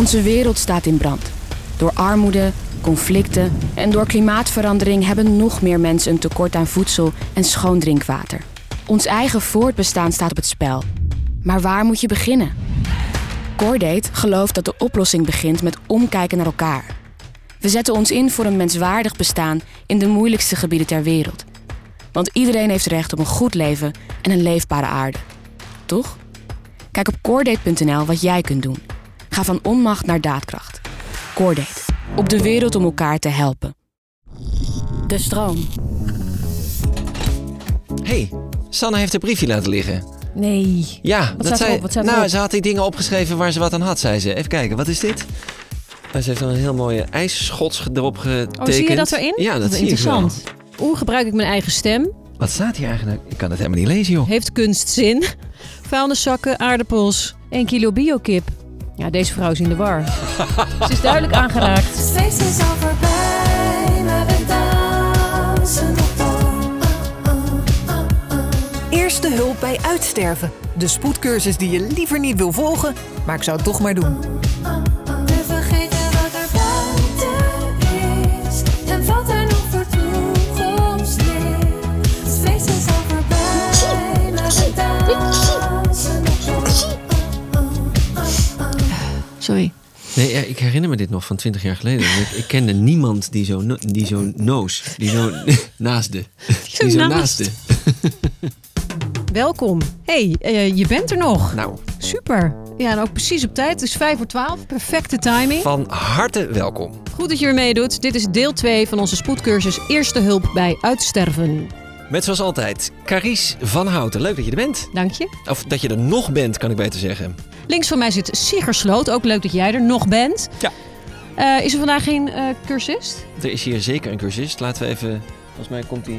Onze wereld staat in brand. Door armoede, conflicten en door klimaatverandering hebben nog meer mensen een tekort aan voedsel en schoon drinkwater. Ons eigen voortbestaan staat op het spel. Maar waar moet je beginnen? Cordate gelooft dat de oplossing begint met omkijken naar elkaar. We zetten ons in voor een menswaardig bestaan in de moeilijkste gebieden ter wereld. Want iedereen heeft recht op een goed leven en een leefbare aarde. Toch? Kijk op Cordate.nl wat jij kunt doen. Ga van onmacht naar daadkracht. Cordate. Op de wereld om elkaar te helpen. De stroom. hey, Sanne heeft een briefje laten liggen. Nee. Ja, Wat dat zei, erop? Wat staat nou, erop? ze had die dingen opgeschreven waar ze wat aan had, zei ze. Even kijken, wat is dit? Ze heeft dan een heel mooie ijsschots erop getekend. Oh, zie je dat erin? Ja, dat is interessant. Hoe gebruik ik mijn eigen stem? Wat staat hier eigenlijk? Ik kan het helemaal niet lezen, joh. Heeft kunstzin? Vuilniszakken, aardappels, 1 kilo biokip. Ja, deze vrouw is in de war. Ze is duidelijk aangeraakt. Het feest is al voorbij, maar we dansen nog door. Eerste hulp bij uitsterven. De spoedcursus die je liever niet wil volgen, maar ik zou het toch maar doen. Nee, ja, ik herinner me dit nog van 20 jaar geleden. Ik, ik kende niemand die zo, no- die zo noos, die zo naasde. Die zo naast. naaste. Welkom. hey, eh, je bent er nog. Nou, Super. Ja, en ook precies op tijd. Het is 5 voor 12. Perfecte timing. van harte welkom. Goed dat je er meedoet. Dit is deel 2 van onze spoedcursus Eerste Hulp bij Uitsterven. Met zoals altijd, Carice van Houten. Leuk dat je er bent. Dank je. Of dat je er nog bent, kan ik beter zeggen. Links van mij zit Sigger Sloot. Ook leuk dat jij er nog bent. Ja. Eh, is er vandaag geen eh, cursist? Er is hier zeker een cursist. Laten we even... Volgens mij komt hij...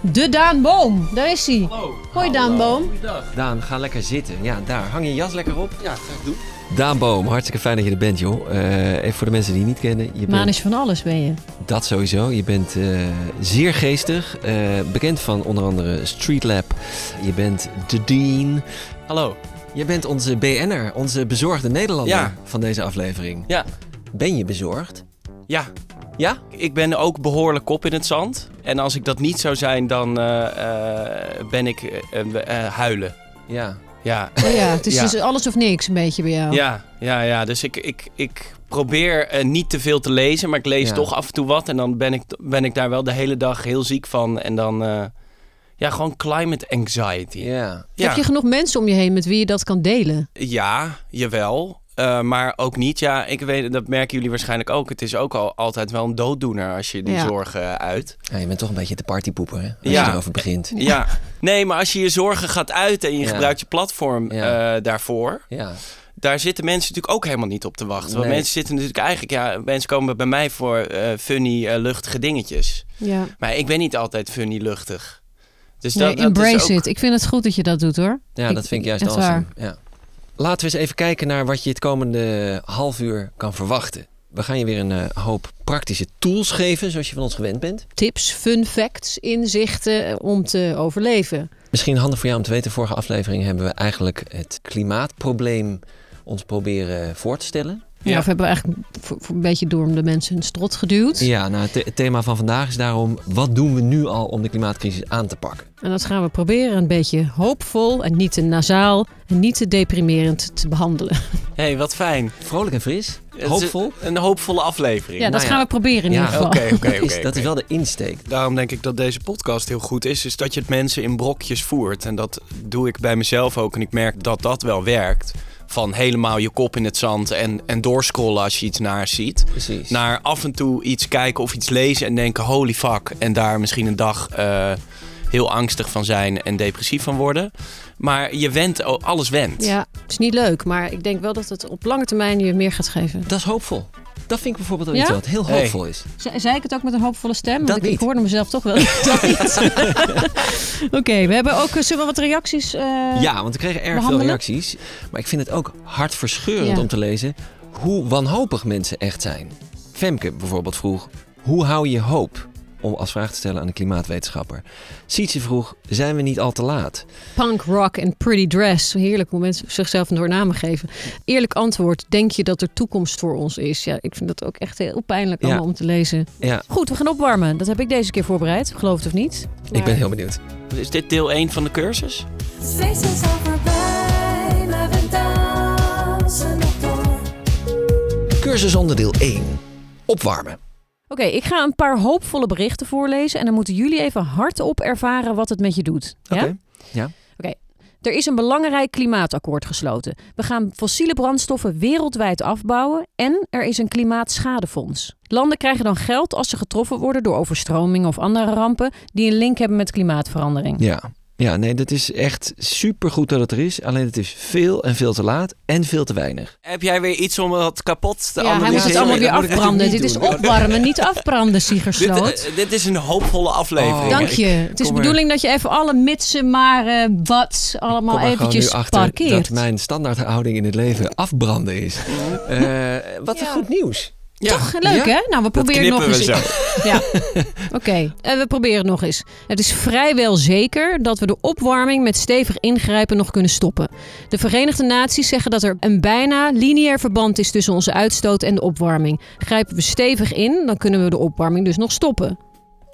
De Daan Boom. Daar is hij. Hoi Daan Boom. Daan, ga lekker zitten. Ja, daar. Hang je jas lekker op. Ja, ga ik doen. Daan Boom, hartstikke fijn dat je er bent, joh. Eh, even voor de mensen die je niet kennen. Je Maan bent, is van alles, ben je. Dat sowieso. Je bent eh, zeer geestig. eh, bekend van onder andere Street Lab. Je bent de Dean. Hallo. Je bent onze BN'er, onze bezorgde Nederlander Ja. van deze aflevering. Ja. Ben je bezorgd? Ja, Ja? ik ben ook behoorlijk kop in het zand. En als ik dat niet zou zijn, dan eh, eh, ben ik huilen. Ja. Ja. Oh ja, het is Ja. dus alles of niks een beetje bij jou. Ja, ja, ja. Dus ik, ik, ik probeer eh, niet te veel te lezen, maar ik lees Ja. toch af en toe wat. En dan ben ik, ben ik daar wel de hele dag heel ziek van. En dan, eh, ja, gewoon climate anxiety. Ja. Ja, Heb je genoeg mensen om je heen met wie je dat kan delen? ja jawel. Eh, maar ook niet. Ja, ik weet, dat merken jullie waarschijnlijk ook. Het is ook al altijd wel een dooddoener als je die Ja. zorgen uit. Ja, je bent toch een beetje de partypoeper, hè? Als Ja. je erover begint. Ja, nee, maar als je je zorgen gaat uiten en je Ja. gebruikt je platform Ja. eh, daarvoor, Ja. daar zitten mensen natuurlijk ook helemaal niet op te wachten. Want Nee. mensen zitten natuurlijk eigenlijk, ja, mensen komen bij mij voor eh, funny, luchtige dingetjes. Ja. Maar ik ben niet altijd funny, luchtig. Dus Nee, dat, dat embrace is ook... it. Ik vind het goed dat je dat doet hoor. Ja, Ik- dat vind ik juist awesome. waar. Ja. Laten we eens even kijken naar wat je het komende half uur kan verwachten. We gaan je weer een eh, hoop praktische tools geven, zoals je van ons gewend bent. Tips, fun facts, inzichten om te overleven. Misschien handig voor jou om te weten, vorige aflevering hebben we eigenlijk het klimaatprobleem ons proberen voor te stellen. Ja. Ja. of hebben we eigenlijk voor, voor een beetje door de mensen hun strot geduwd. Ja, nou, het, the- het thema van vandaag is daarom, wat doen we nu al om de klimaatcrisis aan te pakken? En dat gaan we proberen een beetje hoopvol en niet te nasaal en niet te deprimerend te behandelen. hey, wat fijn. Vrolijk en fris, hoopvol. Een hoopvolle aflevering. Ja, dat nou gaan ja. we proberen in Ja, ieder geval. Oké, oké, dat, is, oké, dat is wel de insteek. Daarom denk ik dat deze podcast heel goed is. Is dat je het mensen in brokjes voert. En dat doe ik bij mezelf ook. En ik merk dat dat wel werkt. Van helemaal je kop in het zand en, en doorscrollen als je iets naar ziet. Precies. Naar af en toe iets kijken of iets lezen en denken holy fuck. En daar misschien een dag eh, heel angstig van zijn en depressief van worden. Maar je went, oh, alles went. Ja, het is niet leuk, maar ik denk wel dat het op lange termijn je meer gaat geven. Dat is hoopvol. Dat vind ik bijvoorbeeld wel Ja? iets wat heel Hey. hoopvol is. Ze- Zei ik het ook met een hoopvolle stem? Want Dat ik, ik niet. hoorde mezelf toch wel. Dat niet. Oké, we hebben ook eh, zullen we wat reacties. eh, Ja, want we kregen erg veel behandelen? reacties. Maar ik vind het ook hartverscheurend Ja. om te lezen hoe wanhopig mensen echt zijn. Femke bijvoorbeeld vroeg, hoe hou je hoop om als vraag te stellen aan de klimaatwetenschapper. Sietse vroeg, zijn we niet al te laat? Punk rock en pretty dress. Heerlijk hoe mensen zichzelf een doornamen geven. Eerlijk antwoord. Denk je dat er toekomst voor ons is? Ja, ik vind dat ook echt heel pijnlijk Ja. om te lezen. Ja, Goed, we gaan opwarmen. Dat heb ik deze keer voorbereid. Geloof het of niet. ik ben heel benieuwd. Is dit deel 1 van de cursus? Het feest is al voorbij, maar we dansen nog door. Cursusonderdeel 1. Opwarmen. Oké, ik ga een paar hoopvolle berichten voorlezen. En dan moeten jullie even hardop ervaren wat het met je doet. Ja? Oké. Ja. Er is een belangrijk klimaatakkoord gesloten. We gaan fossiele brandstoffen wereldwijd afbouwen en er is een klimaatschadefonds. Landen krijgen dan geld als ze getroffen worden door overstromingen of andere rampen die een link hebben met klimaatverandering. Ja. Ja, nee, dat is echt supergoed dat het er is. Alleen het is veel en veel te laat en veel te weinig. Heb jij weer iets om het kapot te Ja, hij moet het allemaal weer afbranden. Dit is opwarmen, niet afbranden, Siegersloot. Dit, eh, dit is een hoopvolle aflevering. Oh. Dank je. Het is de bedoeling dat je even alle mitsen, maar eh bats allemaal Kom maar gewoon eventjes nu achter parkeert. dat mijn standaardhouding in het leven afbranden is. Eh, wat een Ja. goed nieuws. Ja. Toch leuk, Ja? hè? Nou, we proberen nog knippen eens. we zo. Ja, oké. En we proberen het nog eens. Het is vrijwel zeker dat we de opwarming met stevig ingrijpen nog kunnen stoppen. De Verenigde Naties zeggen dat er een bijna lineair verband is tussen onze uitstoot en de opwarming. Grijpen we stevig in, dan kunnen we de opwarming dus nog stoppen.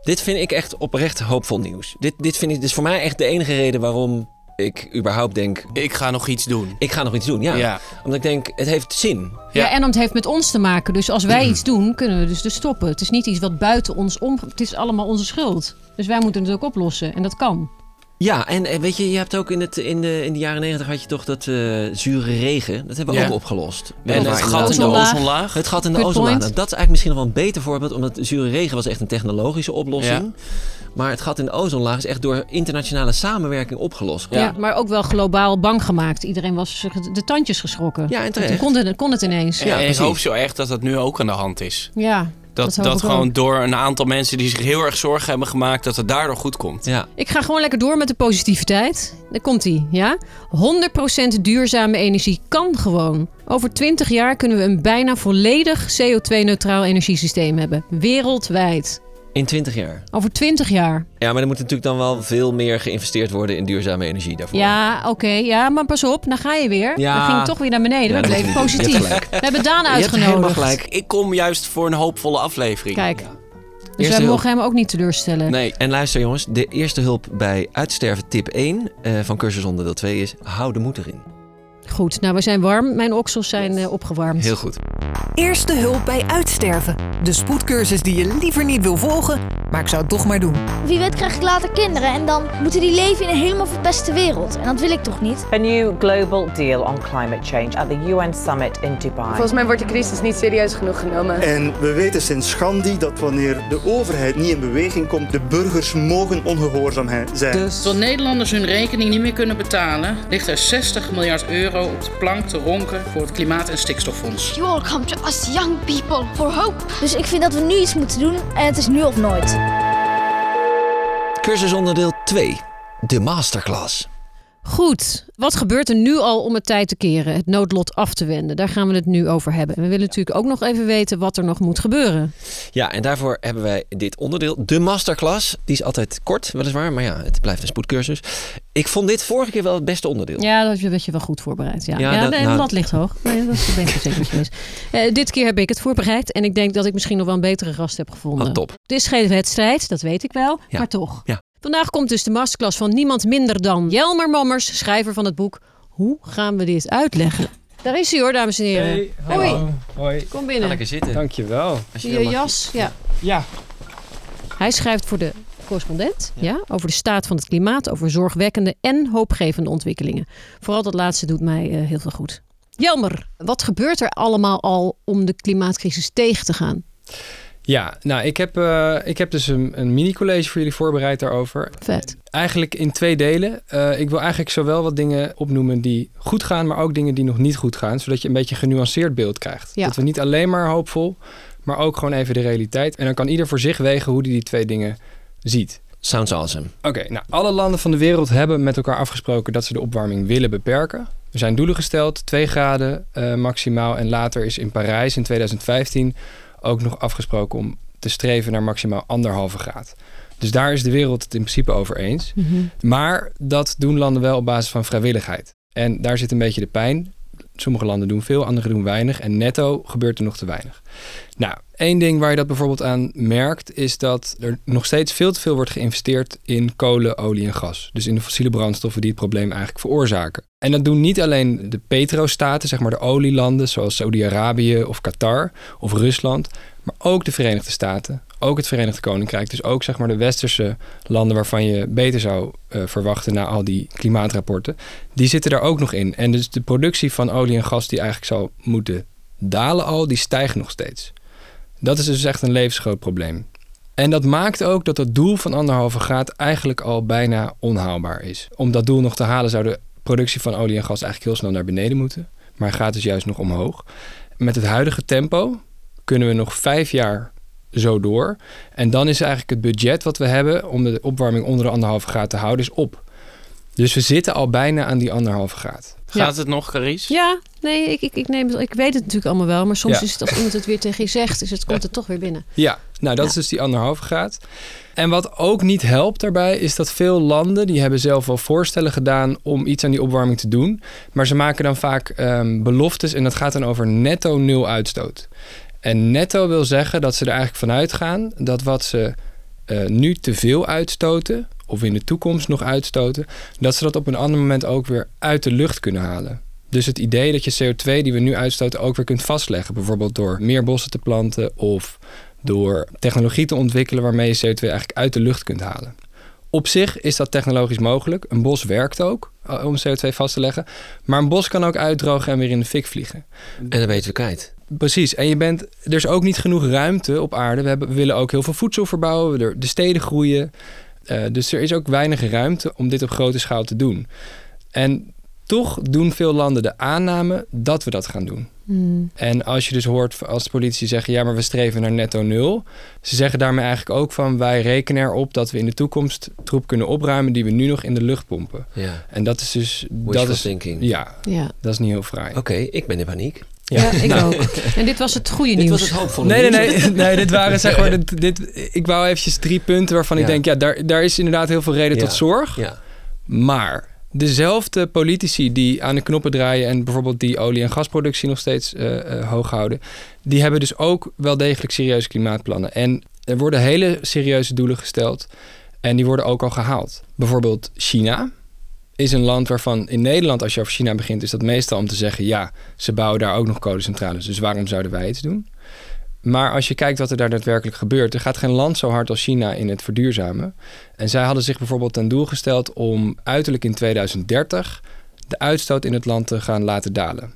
Dit vind ik echt oprecht hoopvol nieuws. Dit, dit, vind ik, dit is voor mij echt de enige reden waarom ik überhaupt denk... Ik ga nog iets doen. Ik ga nog iets doen, ja. Ja. Omdat ik denk, het heeft zin. Ja. Ja. en het heeft met ons te maken. Dus als wij iets doen, kunnen we dus, dus stoppen. Het is niet iets wat buiten ons om... Het is allemaal onze schuld. Dus wij moeten het ook oplossen. En dat kan. Ja, en eh, weet je, je hebt ook in, het, in, de, in de jaren negentig had je toch dat eh, zure regen. Dat hebben we Ja. ook opgelost. En het gat in de Ozonlaag. Het gat in de ozonlaag. Nou, dat is eigenlijk misschien nog wel een beter voorbeeld, omdat zure regen was echt een technologische oplossing. Maar het gat in de ozonlaag is echt door internationale samenwerking opgelost. Ja. maar ook wel globaal bang gemaakt. Iedereen was de tandjes geschrokken. Ja, en terecht. kon het, kon het ineens. Ja, en ik hoop zo echt dat dat nu ook aan de hand is. Ja, Dat, Dat gewoon ook. door een aantal mensen die zich heel erg zorgen hebben gemaakt, dat het daardoor goed komt. Ja. ik ga gewoon lekker door met de positiviteit. Daar komt ie, ja? 100% duurzame energie kan gewoon. Over 20 jaar kunnen we een bijna volledig CO2-neutraal energiesysteem hebben. Wereldwijd. In 20 jaar. Over 20 jaar. Ja, maar er moet natuurlijk dan wel veel meer geïnvesteerd worden in duurzame energie daarvoor. Ja, oké. ja, maar pas op. Dan ga je weer. Ja. Dan ging het toch weer naar beneden. Ja, we dat. Je positief. We hebben Daan Je hebt helemaal uitgenodigd. gelijk. Ik kom juist voor een hoopvolle aflevering. Kijk. Dus Eerste wij hulp. mogen hem ook niet teleurstellen. Nee, En luister jongens, de eerste hulp bij uitsterven tip 1 eh, van cursus onderdeel 2 is hou de moed erin. Goed, nou we zijn warm. Mijn oksels zijn eh, opgewarmd. Heel goed. Eerste hulp bij uitsterven. De spoedcursus die je liever niet wil volgen, maar ik zou het toch maar doen. Wie weet krijg ik later kinderen en dan moeten die leven in een helemaal verpeste wereld. En dat wil ik toch niet? A new global deal on climate change at the UN summit in Dubai. Volgens mij wordt de crisis niet serieus genoeg genomen. En we weten sinds Gandhi dat wanneer de overheid niet in beweging komt, de burgers mogen ongehoorzaam zijn. Tot Nederlanders hun rekening niet meer kunnen betalen, ligt er 60 miljard euro op de plank te ronken voor het Klimaat- en Stikstoffonds. You all come to us young people for hope. Dus ik vind dat we nu iets moeten doen en het is nu of nooit. Cursus onderdeel 2. De masterclass. Goed, wat gebeurt er nu al om het tijd te keren, het noodlot af te wenden? Daar gaan we het nu over hebben. En we willen natuurlijk ook nog even weten wat er nog moet gebeuren. Ja, en daarvoor hebben wij dit onderdeel, de masterclass. Die is altijd kort, weliswaar, maar ja, het blijft een spoedcursus. Ik vond dit vorige keer wel het beste onderdeel. Ja, dat werd je wel goed voorbereid. Ja, Ja, ja, dat- de nou- lat ligt hoog. Nee, dat ben ik zeker geweest. Eh, dit keer heb ik het voorbereid en ik denk dat ik misschien nog wel een betere gast heb gevonden. Oh, top. Het is geen wedstrijd, dat weet ik wel, Ja. maar toch. Ja. Vandaag komt dus de masterclass van niemand minder dan Jelmer Mommers, schrijver van het boek Hoe gaan we dit uitleggen? Daar is hij hoor, dames en heren. Hoi, Hoi. kom Ga binnen. lekker zitten. Dankjewel. Als je Je jas, ja. Ja. Hij schrijft voor de correspondent ja. over de staat van het klimaat, over zorgwekkende en hoopgevende ontwikkelingen. Vooral dat laatste doet mij eh, heel veel goed. Jelmer, wat gebeurt er allemaal al om de klimaatcrisis tegen te gaan? Ja, nou, ik heb, eh, ik heb dus een, een mini-college voor jullie voorbereid daarover. Vet. Eigenlijk in twee delen. Eh, ik wil eigenlijk zowel wat dingen opnoemen die goed gaan, maar ook dingen die nog niet goed gaan. Zodat je een beetje een genuanceerd beeld krijgt. Ja. Dat we niet alleen maar hoopvol, maar ook gewoon even de realiteit. En dan kan ieder voor zich wegen hoe die die twee dingen ziet. Sounds awesome. Oké, nou, alle landen van de wereld hebben met elkaar afgesproken dat ze de opwarming willen beperken. Er zijn doelen gesteld, 2 graden eh, maximaal. En later is in Parijs in 2015 ook nog afgesproken om te streven naar maximaal anderhalve graad. Dus daar is de wereld het in principe over eens. Maar dat doen landen wel op basis van vrijwilligheid. En daar zit een beetje de pijn. Sommige landen doen veel, andere doen weinig. En netto gebeurt er nog te weinig. Nou, één ding waar je dat bijvoorbeeld aan merkt, is dat er nog steeds veel te veel wordt geïnvesteerd in kolen, olie en gas. Dus in de fossiele brandstoffen die het probleem eigenlijk veroorzaken. En dat doen niet alleen de petrostaten, zeg maar de olielanden, zoals Saudi-Arabië of Qatar of Rusland, maar ook de Verenigde Staten, ook het Verenigd Koninkrijk. Dus ook zeg maar de westerse landen waarvan je beter zou eh, verwachten na al die klimaatrapporten. Die zitten daar ook nog in. En dus de productie van olie en gas die eigenlijk zal moeten dalen al, die stijgt nog steeds. Dat is dus echt een levensgroot probleem. En dat maakt ook dat het doel van anderhalve graad eigenlijk al bijna onhaalbaar is. Om dat doel nog te halen zou de productie van olie en gas eigenlijk heel snel naar beneden moeten. Maar gaat dus juist nog omhoog. Met het huidige tempo kunnen we nog vijf jaar zo door. En dan is eigenlijk het budget wat we hebben om de opwarming onder de anderhalve graad te houden, is op. Dus we zitten al bijna aan die anderhalve graad. Gaat het nog, Caries? Ja, nee, ik, ik, ik, neem het, ik weet het natuurlijk allemaal wel. Maar soms Ja. is het als iemand het weer tegen je zegt, dus het komt er toch weer binnen. Ja, nou dat is dus die anderhalve graad. En wat ook niet helpt daarbij is dat veel landen die hebben zelf wel voorstellen gedaan om iets aan die opwarming te doen, maar ze maken dan vaak ehm, beloftes en dat gaat dan over netto nul uitstoot. En netto wil zeggen dat ze er eigenlijk vanuit gaan dat wat ze eh, nu te veel uitstoten of in de toekomst nog uitstoten, dat ze dat op een ander moment ook weer uit de lucht kunnen halen. Dus het idee dat je CO2 die we nu uitstoten ook weer kunt vastleggen. Bijvoorbeeld door meer bossen te planten of door technologie te ontwikkelen waarmee je CO2 eigenlijk uit de lucht kunt halen. Op zich is dat technologisch mogelijk. Een bos werkt ook om CO2 vast te leggen. Maar een bos kan ook uitdrogen en weer in de fik vliegen. En dan weten we kwijt. Precies. En je bent, er is ook niet genoeg ruimte op aarde. We, hebben, we willen ook heel veel voedsel verbouwen. De, de steden groeien. Uh, dus er is ook weinig ruimte om dit op grote schaal te doen. En toch doen veel landen de aanname dat we dat gaan doen. Hmm. En als je dus hoort als politici zeggen... ja, maar we streven naar netto nul. Ze zeggen daarmee eigenlijk ook van... wij rekenen erop dat we in de toekomst troep kunnen opruimen... die we nu nog in de lucht pompen. Ja. En dat is dus... Wishful dat is, thinking. Ja, Ja. dat is niet heel fraai. Oké, ik ben in paniek. Ja, ik ook. En dit was het goede Dit nieuws. was het hoopvolle Nee, nee, nieuws. nee, nee. Dit waren zeg maar. Dit, dit, ik wou eventjes drie punten waarvan ik denk, ja, daar, daar is inderdaad heel veel reden Ja. tot zorg. Ja. Maar dezelfde politici die aan de knoppen draaien en bijvoorbeeld die olie- en gasproductie nog steeds eh, eh, hoog houden, die hebben dus ook wel degelijk serieuze klimaatplannen. En er worden hele serieuze doelen gesteld en die worden ook al gehaald. Bijvoorbeeld China is een land waarvan in Nederland, als je over China begint, is dat meestal om te zeggen, ja, ze bouwen daar ook nog kolencentrales, dus waarom zouden wij iets doen? Maar als je kijkt wat er daar daadwerkelijk gebeurt, er gaat geen land zo hard als China in het verduurzamen. En zij hadden zich bijvoorbeeld ten doel gesteld om uiterlijk in 2030 de uitstoot in het land te gaan laten dalen.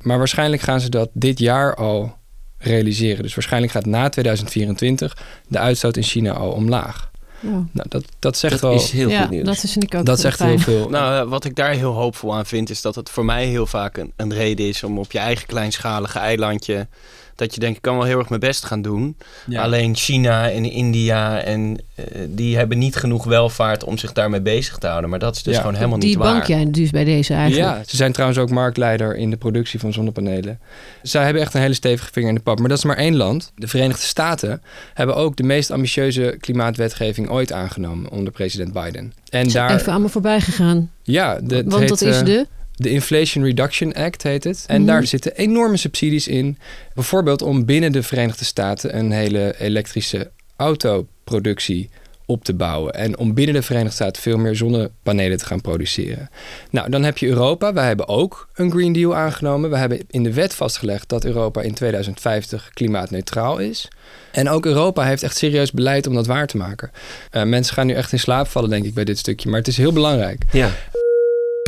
Maar waarschijnlijk gaan ze dat dit jaar al realiseren. Dus waarschijnlijk gaat na 2024 de uitstoot in China al omlaag. Ja. Nou, dat, dat zegt Dat wel. is heel ja, goed nieuws. dat is vind ik ook dat zegt heel veel. Nou, eh, wat ik daar heel hoopvol aan vind, is dat het voor mij heel vaak een, een reden is om op je eigen kleinschalige eilandje. Dat je denkt, ik kan wel heel erg mijn best gaan doen. Ja. Alleen China en India en eh, die hebben niet genoeg welvaart om zich daarmee bezig te houden. Maar dat is dus Ja. gewoon helemaal Die niet waar. bank jij dus bij deze eigenlijk. Ja, ze zijn trouwens ook marktleider in de productie van zonnepanelen. Zij hebben echt een hele stevige vinger in de pap. Maar dat is maar één land. De Verenigde Staten hebben ook de meest ambitieuze klimaatwetgeving ooit aangenomen onder president Biden. En Is daar, Even aan me voorbij gegaan. ja, de, Want heet, dat is eh, de... de Inflation Reduction Act heet het. En Mhm. daar zitten enorme subsidies in. Bijvoorbeeld om binnen de Verenigde Staten een hele elektrische autoproductie op te bouwen. En om binnen de Verenigde Staten veel meer zonnepanelen te gaan produceren. Nou, dan heb je Europa. Wij hebben ook een Green Deal aangenomen. We hebben in de wet vastgelegd dat Europa in 2050 klimaatneutraal is. En ook Europa heeft echt serieus beleid om dat waar te maken. Eh, mensen gaan nu echt in slaap vallen, denk ik, bij dit stukje. Maar het is heel belangrijk. Ja.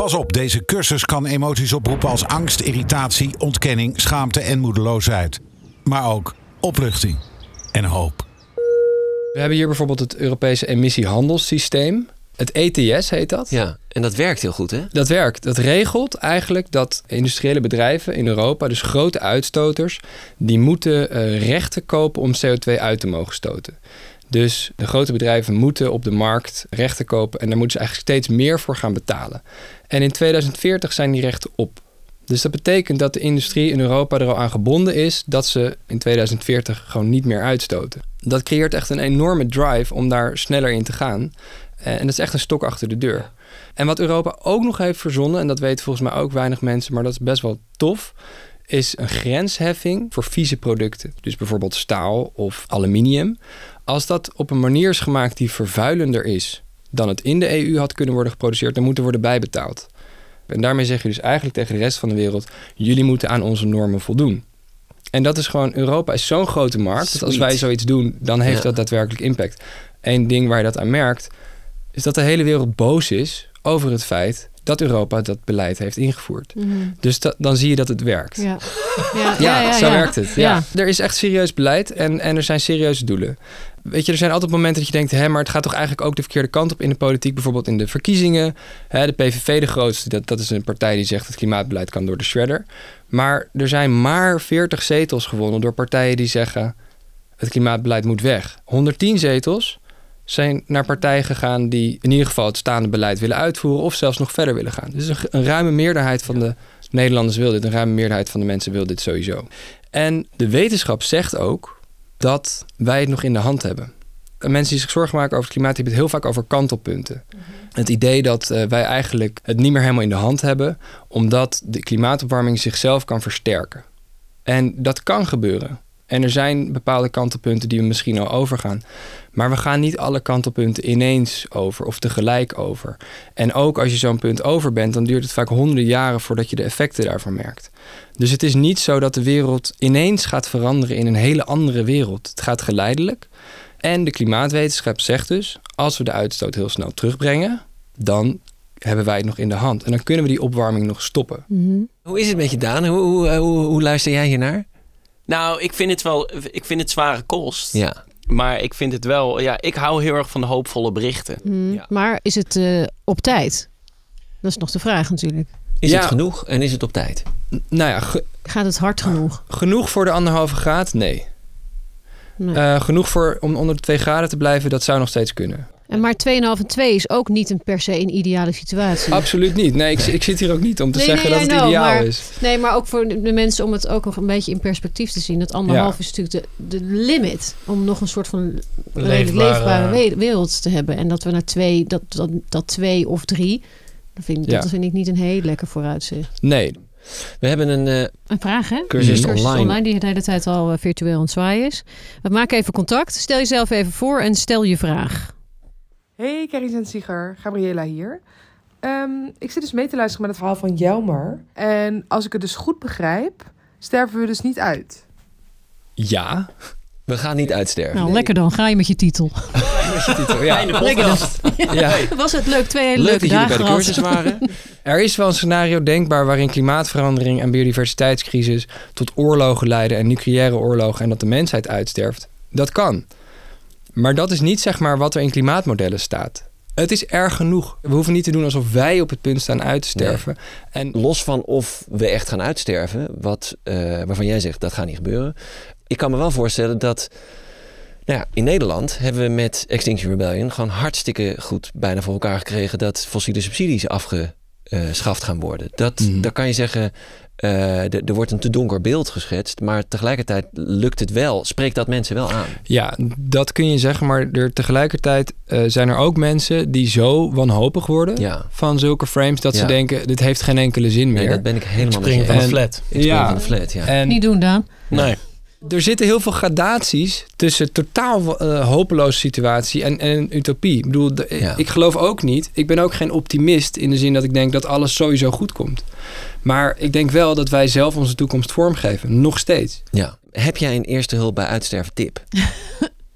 Pas op, deze cursus kan emoties oproepen als angst, irritatie, ontkenning, schaamte en moedeloosheid. Maar ook opluchting en hoop. We hebben hier bijvoorbeeld het Europese emissiehandelssysteem. Het ETS heet dat. ja, en dat werkt heel goed, hè? Dat werkt. Dat regelt eigenlijk dat industriële bedrijven in Europa, dus grote uitstoters, die moeten eh, rechten kopen om CO2 uit te mogen stoten. Dus de grote bedrijven moeten op de markt rechten kopen en daar moeten ze eigenlijk steeds meer voor gaan betalen. En in 2040 zijn die rechten op. Dus dat betekent dat de industrie in Europa er al aan gebonden is dat ze in 2040 gewoon niet meer uitstoten. Dat creëert echt een enorme drive om daar sneller in te gaan. Eh, En dat is echt een stok achter de deur. En wat Europa ook nog heeft verzonnen, en dat weten volgens mij ook weinig mensen, maar dat is best wel tof, is een grensheffing voor vieze producten. Dus bijvoorbeeld staal of aluminium. Als dat op een manier is gemaakt die vervuilender is dan het in de EU had kunnen worden geproduceerd, dan moet er worden bijbetaald. En daarmee zeg je dus eigenlijk tegen de rest van de wereld: jullie moeten aan onze normen voldoen. En dat is gewoon, Europa is zo'n grote markt. Dat als wij zoiets doen, dan heeft Ja. dat daadwerkelijk impact. Eén ding waar je dat aan merkt, is dat de hele wereld boos is over het feit dat Europa dat beleid heeft ingevoerd. Mhm. Dus dat, dan zie je dat het werkt. Ja, ja, Ja, ja, ja, zo werkt het. Ja. Er is echt serieus beleid en, en er zijn serieuze doelen. Weet je, er zijn altijd momenten dat je denkt... Hé, maar het gaat toch eigenlijk ook de verkeerde kant op in de politiek. Bijvoorbeeld in de verkiezingen. Hè, de PVV, de grootste, dat, dat is een partij die zegt... het klimaatbeleid kan door de shredder. Maar er zijn maar 40 zetels gewonnen door partijen die zeggen... het klimaatbeleid moet weg. 110 zetels zijn naar partijen gegaan... die in ieder geval het staande beleid willen uitvoeren... of zelfs nog verder willen gaan. Dus een, een ruime meerderheid van de Nederlanders wil dit. Een ruime meerderheid van de mensen wil dit sowieso. En de wetenschap zegt ook dat wij het nog in de hand hebben. En mensen die zich zorgen maken over het klimaat, die hebben het heel vaak over kantelpunten. Het idee dat eh, wij eigenlijk het niet meer helemaal in de hand hebben, omdat de klimaatopwarming zichzelf kan versterken. En dat kan gebeuren. En er zijn bepaalde kantelpunten die we misschien al overgaan. Maar we gaan niet alle kantelpunten ineens over of tegelijk over. En ook als je zo'n punt over bent, dan duurt het vaak honderden jaren voordat je de effecten daarvan merkt. Dus het is niet zo dat de wereld ineens gaat veranderen in een hele andere wereld. Het gaat geleidelijk. En de klimaatwetenschap zegt dus, als we de uitstoot heel snel terugbrengen, dan hebben wij het nog in de hand. En dan kunnen we die opwarming nog stoppen. Hoe is het met je, Daan? Hoe, hoe, eh, hoe, hoe luister jij hiernaar? Nou, ik vind het wel, ik vind het zware kost. Ja. Maar ik vind het wel, ja, ik hou heel erg van de hoopvolle berichten. Mm, Maar is het eh, op tijd? Dat is nog de vraag natuurlijk. Is Ja. het genoeg en is het op tijd? Nou ja, Gaat het hard genoeg? genoeg voor de anderhalve graad? Nee. Nee. Eh, genoeg voor om onder de 2 graden te blijven, dat zou nog steeds kunnen. En maar 2,5 en 2 is ook niet een per se een ideale situatie. Absoluut niet. Nee, ik, ik zit hier ook niet om te Nee, zeggen nee, dat het know, ideaal maar, is. Nee, maar ook voor de mensen om het ook nog een beetje in perspectief te zien. Dat anderhalf Ja. is natuurlijk de, de limit om nog een soort van redelijk Leefbare- leefbare we- wereld te hebben. En dat we naar twee, dat, dat, dat twee of drie, dat vind, Ja. dat vind ik niet een heel lekker vooruitzicht. Nee. We hebben een eh, Een vraag, hè? cursus online. die de hele tijd al eh, virtueel aan het zwaaien is. We maken even contact. Stel jezelf even voor en stel je vraag. Hey, Carrie Zensieger, Gabriela hier. Ehm, ik zit dus mee te luisteren met het verhaal van Jelmer. En als ik het dus goed begrijp, sterven we dus niet uit. Ja. We gaan niet uitsterven. Nou, lekker dan. Ga je met je titel. Ja. Lekker dan. Ja. Was het leuk? Twee hele Leuk leuke dat jullie bij dagen de cursus waren. Er is wel een scenario denkbaar waarin klimaatverandering en biodiversiteitscrisis tot oorlogen leiden en nucleaire oorlogen en dat de mensheid uitsterft. Dat kan. Maar dat is niet zeg maar wat er in klimaatmodellen staat. Het is erg genoeg. We hoeven niet te doen alsof wij op het punt staan uit te sterven. En Los van of we echt gaan uitsterven, wat, eh, waarvan jij zegt dat gaat niet gebeuren. Ik kan me wel voorstellen dat. Nou ja, in Nederland hebben we met Extinction Rebellion gewoon hartstikke goed bijna voor elkaar gekregen dat fossiele subsidies afgeschaft gaan worden. Dat, Dan kan je zeggen, eh, er wordt een te donker beeld geschetst, maar tegelijkertijd lukt het wel, spreekt dat mensen wel aan. Ja, dat kun je zeggen, maar er, tegelijkertijd eh, zijn er ook mensen die zo wanhopig worden van zulke frames dat ze Ja. denken: dit heeft geen enkele zin meer. Nee, dat ben ik helemaal met je Springen eens. van de En- flat. Ik spring van de flat, ja. En Niet doen, Daan. Nee. Er zitten heel veel gradaties tussen totaal eh, hopeloze situatie en, en een utopie. Ik bedoel, de- ik geloof ook niet. Ik ben ook geen optimist in de zin dat ik denk dat alles sowieso goed komt. Maar ik denk wel dat wij zelf onze toekomst vormgeven. Nog steeds. Ja. Heb jij een eerste hulp bij uitsterven tip?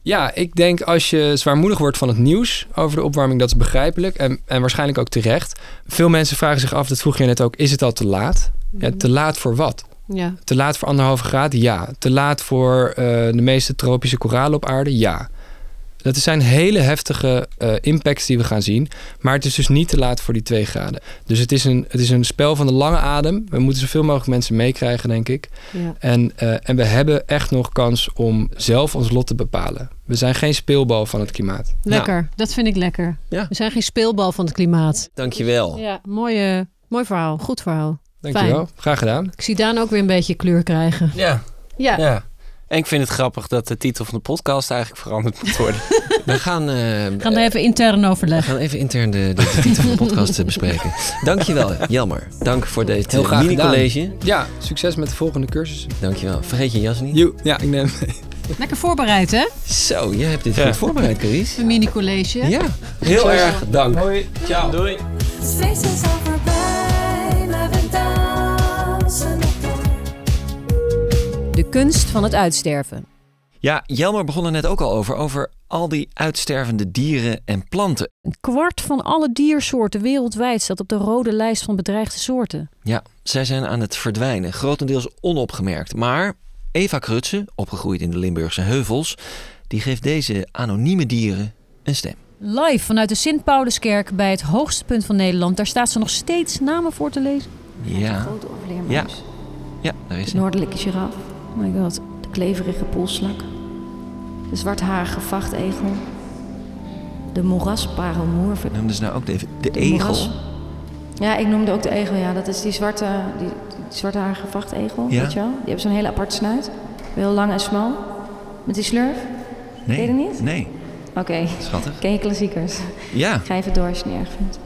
Ja, ik denk als je zwaarmoedig wordt van het nieuws over de opwarming, dat is begrijpelijk en, en waarschijnlijk ook terecht. Veel mensen vragen zich af, dat vroeg je net ook, is het al te laat? Ja, te laat voor wat? Ja. Te laat voor anderhalve graad? Ja. Te laat voor eh, de meeste tropische koralen op aarde? Ja. Dat zijn hele heftige eh, impacts die we gaan zien. Maar het is dus niet te laat voor die twee graden. Dus het is een, het is een spel van de lange adem. We moeten zoveel mogelijk mensen meekrijgen, denk ik. Ja. En, eh, en we hebben echt nog kans om zelf ons lot te bepalen. We zijn geen speelbal van het klimaat. Lekker. Dat vind ik lekker. Ja. We zijn geen speelbal van het klimaat. Dankjewel. Ja, mooi, eh, mooi verhaal. Goed verhaal. Dankjewel. Graag gedaan. Ik zie Daan ook weer een beetje kleur krijgen. Ja. Ja. ja. En ik vind het grappig dat de titel van de podcast eigenlijk veranderd moet worden. We gaan, eh, We gaan er even intern we overleggen. gaan even intern de, de, de titel van de podcast eh, bespreken. Dankjewel, Jelmer. Dank voor dit Heel eh, graag mini-college. gedaan. Ja, succes met de volgende cursus. Dankjewel. Vergeet je jas niet. Joe, ja, ik neem mee. Lekker voorbereid, hè? Zo, jij hebt dit Ja. goed voorbereid, Carice. Een mini-college. Ja, heel erg dank. Hoi. Ciao. Doei. Het De kunst van het uitsterven. Ja, Jelmer begon er net ook al over, over al die uitstervende dieren en planten. Een kwart van alle diersoorten wereldwijd staat op de rode lijst van bedreigde soorten. Ja, zij zijn aan het verdwijnen, grotendeels onopgemerkt. Maar Eva Krutse, opgegroeid in de Limburgse heuvels, die geeft deze anonieme dieren een stem. Live vanuit de Sint-Pauluskerk bij het hoogste punt van Nederland. Daar staat ze nog steeds namen voor te lezen. Ja, grote ja, overleermuis. ja, daar is De hij. noordelijke giraf. Oh my god. De kleverige poelslak. De zwartharige vachtegel. De moerasparelmoer. Noemden ze nou ook de, de, De egel? moeras- Ja, ik noemde ook de egel. Ja, dat is die zwarte, die, die zwartharige vachtegel. Ja. Weet je wel? Die hebben zo'n hele aparte snuit. Heel lang en smal. Met die slurf. Nee, Ken je dat niet? nee. Oké. Schattig. Ken je klassiekers? Ja. Ga even door als je het niet erg vindt.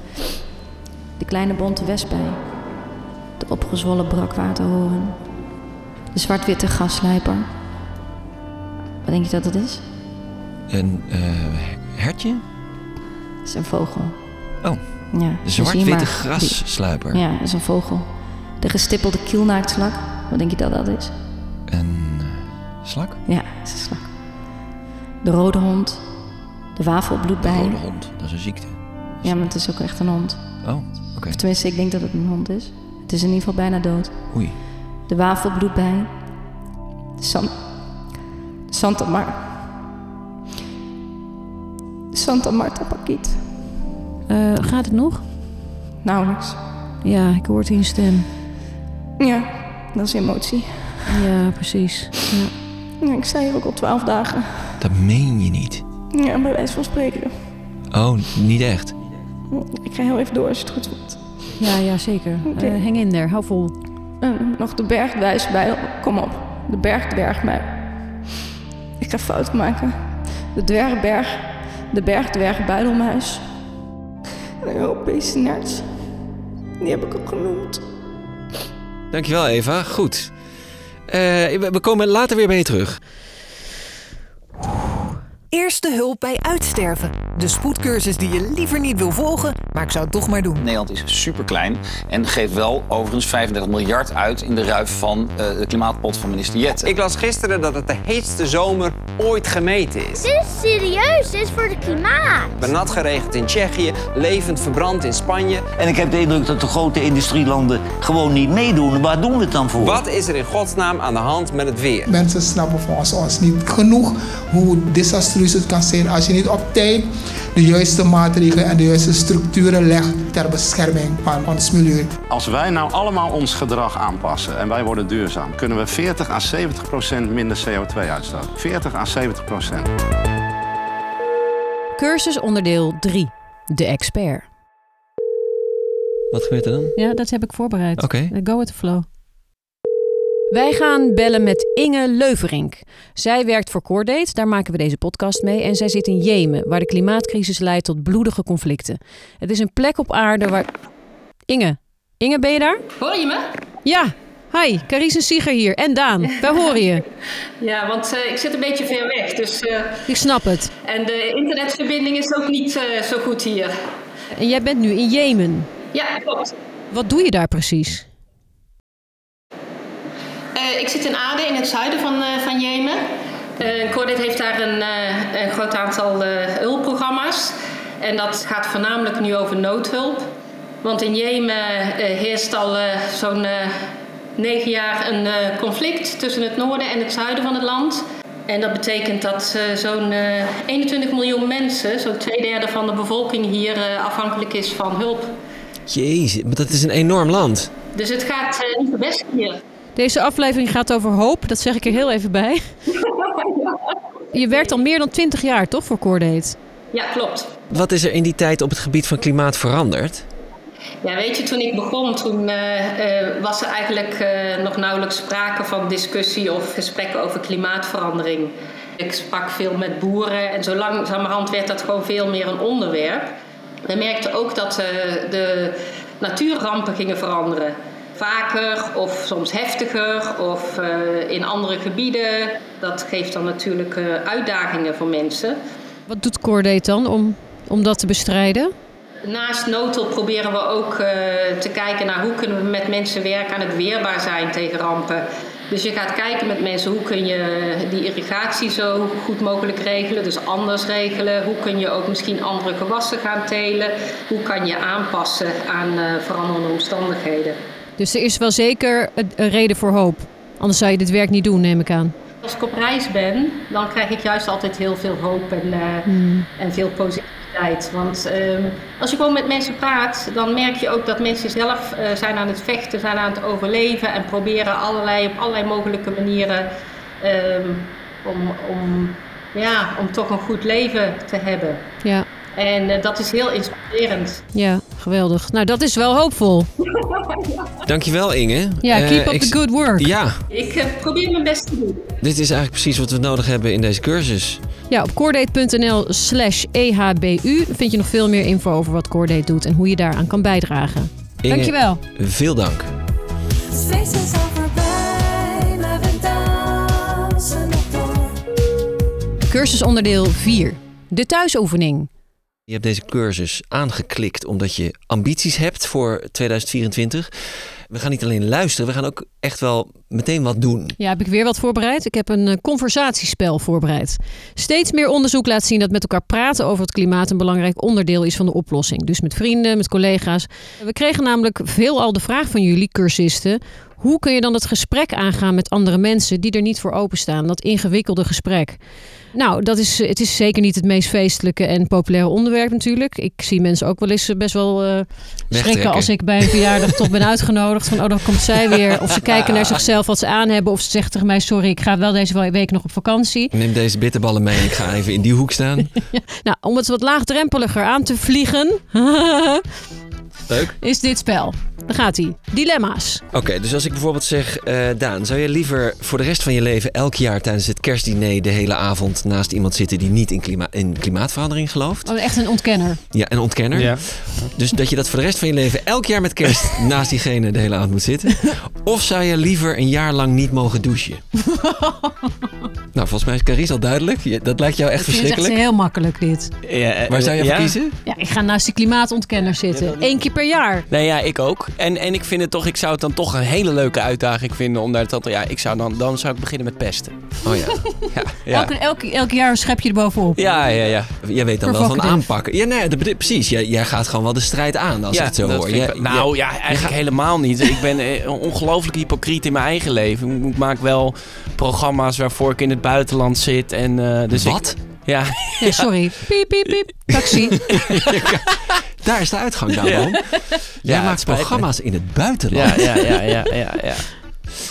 De kleine bonte wespij. De opgezwollen brakwaterhoorn. De zwart-witte gasslijper. Wat denk je dat dat is? Een eh, hertje? Dat is een vogel. Oh, Ja, de dus zwart-witte grassluiper. Ja, dat is een vogel. De gestippelde kielnaaktslak. Wat denk je dat dat is? Een eh, slak? Ja, dat is een slak. De rode hond. De wafelbloedbij. De rode hond, dat is een ziekte. Ja, maar het is ook echt een hond. Oh, oké. Of tenminste, ik denk dat het een hond is. Het is in ieder geval bijna dood. Oei. De wafelbloedbij. De, San... de Santa Mar... De Santa Marta Pakiet. Eh, gaat het nog? Nauwelijks. Ja, ik hoor het in je stem. Ja, dat is emotie. Ja, precies. Ja. Ja, ik sta hier ook al twaalf dagen. Dat meen je niet. Ja, bij wijze van spreken. Oh, niet echt. Ik ga heel even door als je het goed vindt. Ja, ja, zeker. Oké. Eh, hang in there, hou vol. En nog de bergwijsbijl. Kom op. De bergdwergbijl. Ik ga fout maken. De dwergberg. De bergdwergbuidelmuis. En een Europese nerts. Die heb ik ook genoemd. Dankjewel, Eva. Goed. Eh, we we komen later weer bij je terug. Eerste hulp bij uitsterven. De spoedcursus die je liever niet wil volgen, maar ik zou het toch maar doen. Nederland is superklein en geeft wel overigens 35 miljard uit in de ruif van eh, de klimaatpot van minister Jette. Ik las gisteren dat het de heetste zomer ooit gemeten is. Dit is serieus, dit is voor het klimaat. Benat geregend in Tsjechië, levend verbrand in Spanje. En ik heb de indruk dat de grote industrielanden gewoon niet meedoen. Waar doen we het dan voor? Wat is er in godsnaam aan de hand met het weer? Mensen snappen volgens ons niet genoeg hoe desastreus het kan zijn als je niet op tijd de juiste maatregelen en de juiste structuren legt ter bescherming van ons milieu. Als wij nou allemaal ons gedrag aanpassen en wij worden duurzaam, kunnen we 40 à 70 procent minder CO2 uitstoten. 40 à 70 procent. Cursus onderdeel 3. De expert. Wat gebeurt er dan? Ja, dat heb ik voorbereid. Oké. Go with the flow. Wij gaan bellen met Inge Leuverink. Zij werkt voor Coordate, daar maken we deze podcast mee. En zij zit in Jemen, waar de klimaatcrisis leidt tot bloedige conflicten. Het is een plek op aarde waar... Inge, Inge, ben je daar? Hoor je me? Ja, hi, Carice Sieger hier. En Daan, wij horen je. Ja, want eh, ik zit een beetje ver weg. Dus, eh, Ik snap het. en de internetverbinding is ook niet eh, zo goed hier. En jij bent nu in Jemen. Ja, klopt. Wat doe je daar precies? Eh, ik zit in Aden, in het zuiden van, eh, van Jemen. Uh, Cordate heeft daar een, een groot aantal hulpprogramma's. En dat gaat voornamelijk nu over noodhulp. Want in Jemen heerst al zo'n negen jaar een conflict tussen het noorden en het zuiden van het land. En dat betekent dat zo'n eh, 21 miljoen mensen, zo'n twee derde van de bevolking hier, afhankelijk is van hulp. Jezus, maar dat is een enorm land. Dus het gaat niet de beste hier. Deze aflevering gaat over hoop, dat zeg ik er heel even bij. Je werkt al meer dan 20 jaar, toch, voor Coordate? Ja, klopt. Wat is er in die tijd op het gebied van klimaat veranderd? Ja, weet je, toen ik begon, toen eh, eh, was er eigenlijk eh, nog nauwelijks sprake van discussie of gesprekken over klimaatverandering. Ik sprak veel met boeren en zo langzamerhand werd dat gewoon veel meer een onderwerp. We merkten ook dat eh, de natuurrampen gingen veranderen. Vaker of soms heftiger of eh, in andere gebieden. Dat geeft dan natuurlijk eh, uitdagingen voor mensen. Wat doet Cordate dan om, om dat te bestrijden? Naast noodhulp proberen we ook eh, te kijken naar hoe kunnen we met mensen werken aan het weerbaar zijn tegen rampen. Dus je gaat kijken met mensen hoe kun je die irrigatie zo goed mogelijk regelen, dus anders regelen. Hoe kun je ook misschien andere gewassen gaan telen? Hoe kan je aanpassen aan veranderende omstandigheden? Dus er is wel zeker een, reden voor hoop. Anders zou je dit werk niet doen, neem ik aan. Als ik op reis ben, dan krijg ik juist altijd heel veel hoop en, eh, Hmm. en veel positiviteit. Want ehm, als je gewoon met mensen praat, dan merk je ook dat mensen zelf eh, zijn aan het vechten, zijn aan het overleven en proberen allerlei, op allerlei mogelijke manieren ehm, om, om, ja, om toch een goed leven te hebben. Ja, En eh, dat is heel inspirerend. ja, geweldig. Nou, dat is wel hoopvol. Dankjewel Inge. Ja, Eh, keep up ik- the good work. Ja, Ik eh, probeer mijn best te doen. dit is eigenlijk precies wat we nodig hebben in deze cursus. Ja, op coordate.nl slash ehbu vind je nog veel meer info over wat Coordate doet en hoe je daaraan kan bijdragen. Inge, Dankjewel. Veel dank. Cursusonderdeel 4. De thuisoefening. Je hebt deze cursus aangeklikt omdat je ambities hebt voor 2024. We gaan niet alleen luisteren, we gaan ook echt wel meteen wat doen. Ja, heb ik weer wat voorbereid? Ik heb een eh, conversatiespel voorbereid. Steeds meer onderzoek laat zien dat met elkaar praten over het klimaat een belangrijk onderdeel is van de oplossing. Dus met vrienden, met collega's. We kregen namelijk veelal de vraag van jullie, cursisten. Hoe kun je dan het gesprek aangaan met andere mensen die er niet voor openstaan? Dat ingewikkelde gesprek. Nou, dat is, het is zeker niet het meest feestelijke en populaire onderwerp natuurlijk. Ik zie mensen ook wel eens eh, best wel eh, schrikken als ik bij een verjaardag toch ben uitgenodigd. Van, oh, dan komt zij weer. Of ze kijken naar zichzelf wat ze aan hebben. Of ze zeggen tegen mij, sorry, ik ga wel deze week nog op vakantie. Neem deze bitterballen mee en ik ga even in die hoek staan. Nou, om het wat laagdrempeliger aan te vliegen, Leuk. is dit spel. Daar gaat hij. Dilemma's. Oké, dus als ik bijvoorbeeld zeg, eh, Daan, zou je liever voor de rest van je leven elk jaar tijdens het kerstdiner de hele avond naast iemand zitten die niet in, klima in klimaatverandering gelooft? Oh, echt een ontkenner. Ja, een ontkenner. Ja. Dus dat je dat voor de rest van je leven elk jaar met kerst naast diegene de hele avond moet zitten. Of zou je liever een jaar lang niet mogen douchen? nou, volgens mij is Carice al duidelijk. Dat lijkt jou echt Ik vind het echt verschrikkelijk. heel makkelijk dit. Ja, Waar zou je ja? voor kiezen? Ja, ik ga naast die klimaatontkenner zitten. Eén keer per jaar. Nee, ja, ik ook. En, en ik vind het toch, ik zou het dan toch een hele leuke uitdaging vinden. Om daar te, ja, ik zou dan, dan zou ik beginnen met pesten. Oh ja. Ja, ja. Elk, elk, elk jaar een schepje erbovenop. Ja, ja, ja. Jij weet dan wel van aanpakken. Ja, nee, precies. Jij, jij gaat gewoon wel de strijd aan als ja, ik het zo hoor. ik nou ja, eigenlijk helemaal niet. Ik ben eh, ongelooflijk hypocriet in mijn eigen leven. Ik- Ik maak wel programma's waarvoor ik in het buitenland zit. En, eh, dus Wat? Ik, ja. Ja, sorry. Piep, piep, piep. Taxi. Daar is de uitgang dan Ja. Jij maakt me. programma's in het buitenland. Ja, ja, ja, ja, ja, ja.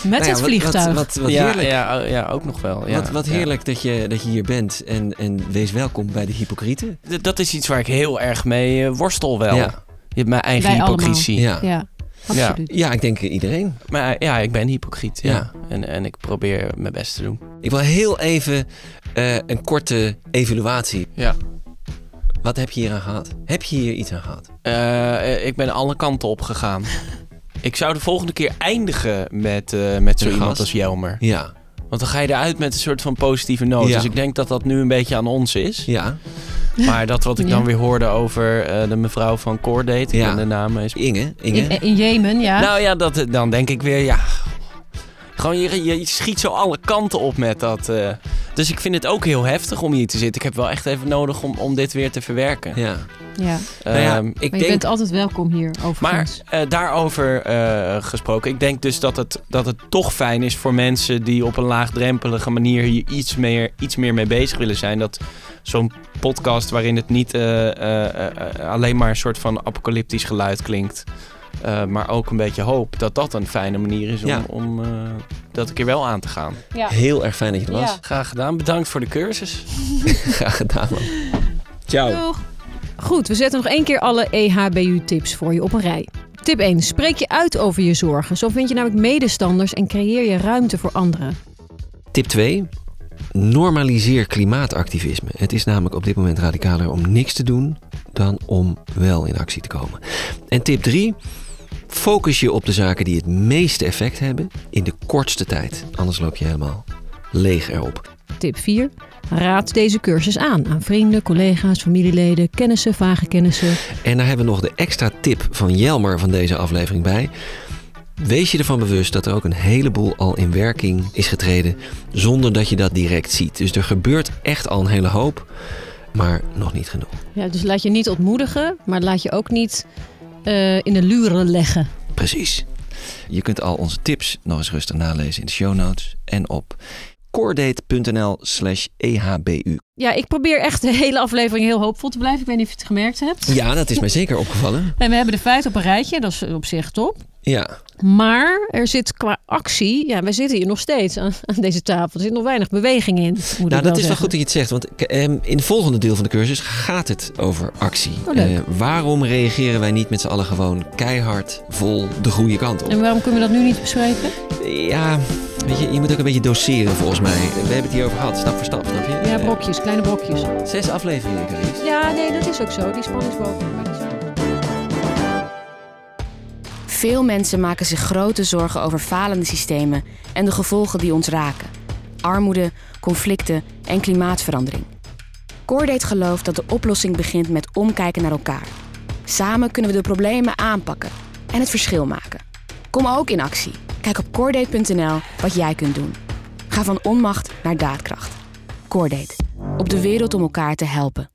Met Nou ja, het vliegtuig. Wat, wat, wat ja, heerlijk. ja, oh, ja, ook nog wel. Ja, wat, wat ja. heerlijk dat, je, dat je hier bent. En, en wees welkom bij de hypocrieten. D- Dat is iets waar ik heel erg mee eh, worstel wel. Ja. Je hebt mijn eigen Wij hypocrisie. Ja. Ja, absoluut. Ja, ik denk iedereen. Maar ja, ik ben hypocriet. Ja. Ja. En, en ik probeer mijn best te doen. Ik wil heel even eh, een korte evaluatie. Ja. Wat heb je hier aan gehad? Heb je hier iets aan gehad? Eh, eh, ik ben alle kanten op gegaan. ik zou de volgende keer eindigen met, eh, met zo iemand als Jelmer. Ja. Want dan ga je eruit met een soort van positieve noot. Ja. Dus ik denk dat dat nu een beetje aan ons is. Ja. Maar dat wat ik dan Ja. weer hoorde over eh, de mevrouw van Coordate. Ik Ja. de naam is... Inge. Inge. In, in Jemen, ja. Nou ja, dat, dan denk ik weer, ja... Gewoon, je, je schiet zo alle kanten op met dat. eh. Dus ik vind het ook heel heftig om hier te zitten. Ik heb wel echt even nodig om, om dit weer te verwerken. Ja. ja. Nou ja, Ehm, ik Maar je denk... bent altijd welkom hier, maar overigens. eh, daarover eh, gesproken, ik denk dus dat het, dat het toch fijn is voor mensen die op een laagdrempelige manier hier iets meer, iets meer mee bezig willen zijn. Dat zo'n podcast waarin het niet eh, eh, eh, alleen maar een soort van apocalyptisch geluid klinkt. Eh, maar ook een beetje hoop dat dat een fijne manier is om, Ja. om eh, dat een keer wel aan te gaan. Ja. Heel erg fijn dat je er was. Ja. Graag gedaan. Bedankt voor de cursus. Graag gedaan man. Ciao. Doeg. Goed, we zetten nog één keer alle EHBU-tips voor je op een rij. Tip 1. Spreek je uit over je zorgen. Zo vind je namelijk medestanders en creëer je ruimte voor anderen. Tip 2. Normaliseer klimaatactivisme. Het is namelijk op dit moment radicaler om niks te doen dan om wel in actie te komen. En tip 3. Focus je op de zaken die het meeste effect hebben in de kortste tijd. Anders loop je helemaal leeg erop. Tip 4. Raad deze cursus aan aan vrienden, collega's, familieleden, kennissen, vage kennissen. En daar hebben we nog de extra tip van Jelmer van deze aflevering bij. Wees je ervan bewust dat er ook een heleboel al in werking is getreden zonder dat je dat direct ziet. Dus er gebeurt echt al een hele hoop, maar nog niet genoeg. Ja, dus laat je niet ontmoedigen, maar laat je ook niet eh, in de luren leggen. Precies. Je kunt al onze tips nog eens rustig nalezen in de show notes en op coredate.nl slash E ehbu. Ja, ik probeer echt de hele aflevering heel hoopvol te blijven. Ik weet niet of je het gemerkt hebt. Ja, dat is mij zeker opgevallen. En we hebben de feiten op een rijtje, dat is op zich top. Ja, Maar er zit qua actie, ja, wij zitten hier nog steeds aan, aan deze tafel. Er zit nog weinig beweging in. Moet nou, dat is wel goed dat je het zegt. Want ehm, in het volgende deel van de cursus gaat het over actie. Oh. Eh, waarom reageren wij niet met z'n allen gewoon keihard vol de goede kant op? En waarom kunnen we dat nu niet bespreken? Ja, weet je, je moet ook een beetje doseren volgens mij. We hebben het hier over gehad, stap voor stap, snap je? Ja, brokjes, kleine brokjes. Zes afleveringen, Carice. Ja, nee, dat is ook zo. Die spanningsboog. Veel mensen maken zich grote zorgen over falende systemen en de gevolgen die ons raken. Armoede, conflicten en klimaatverandering. Coordate gelooft dat de oplossing begint met omkijken naar elkaar. Samen kunnen we de problemen aanpakken en het verschil maken. Kom ook in actie. Kijk op coordate.nl wat jij kunt doen. Ga van onmacht naar daadkracht. Coordate. Op de wereld om elkaar te helpen.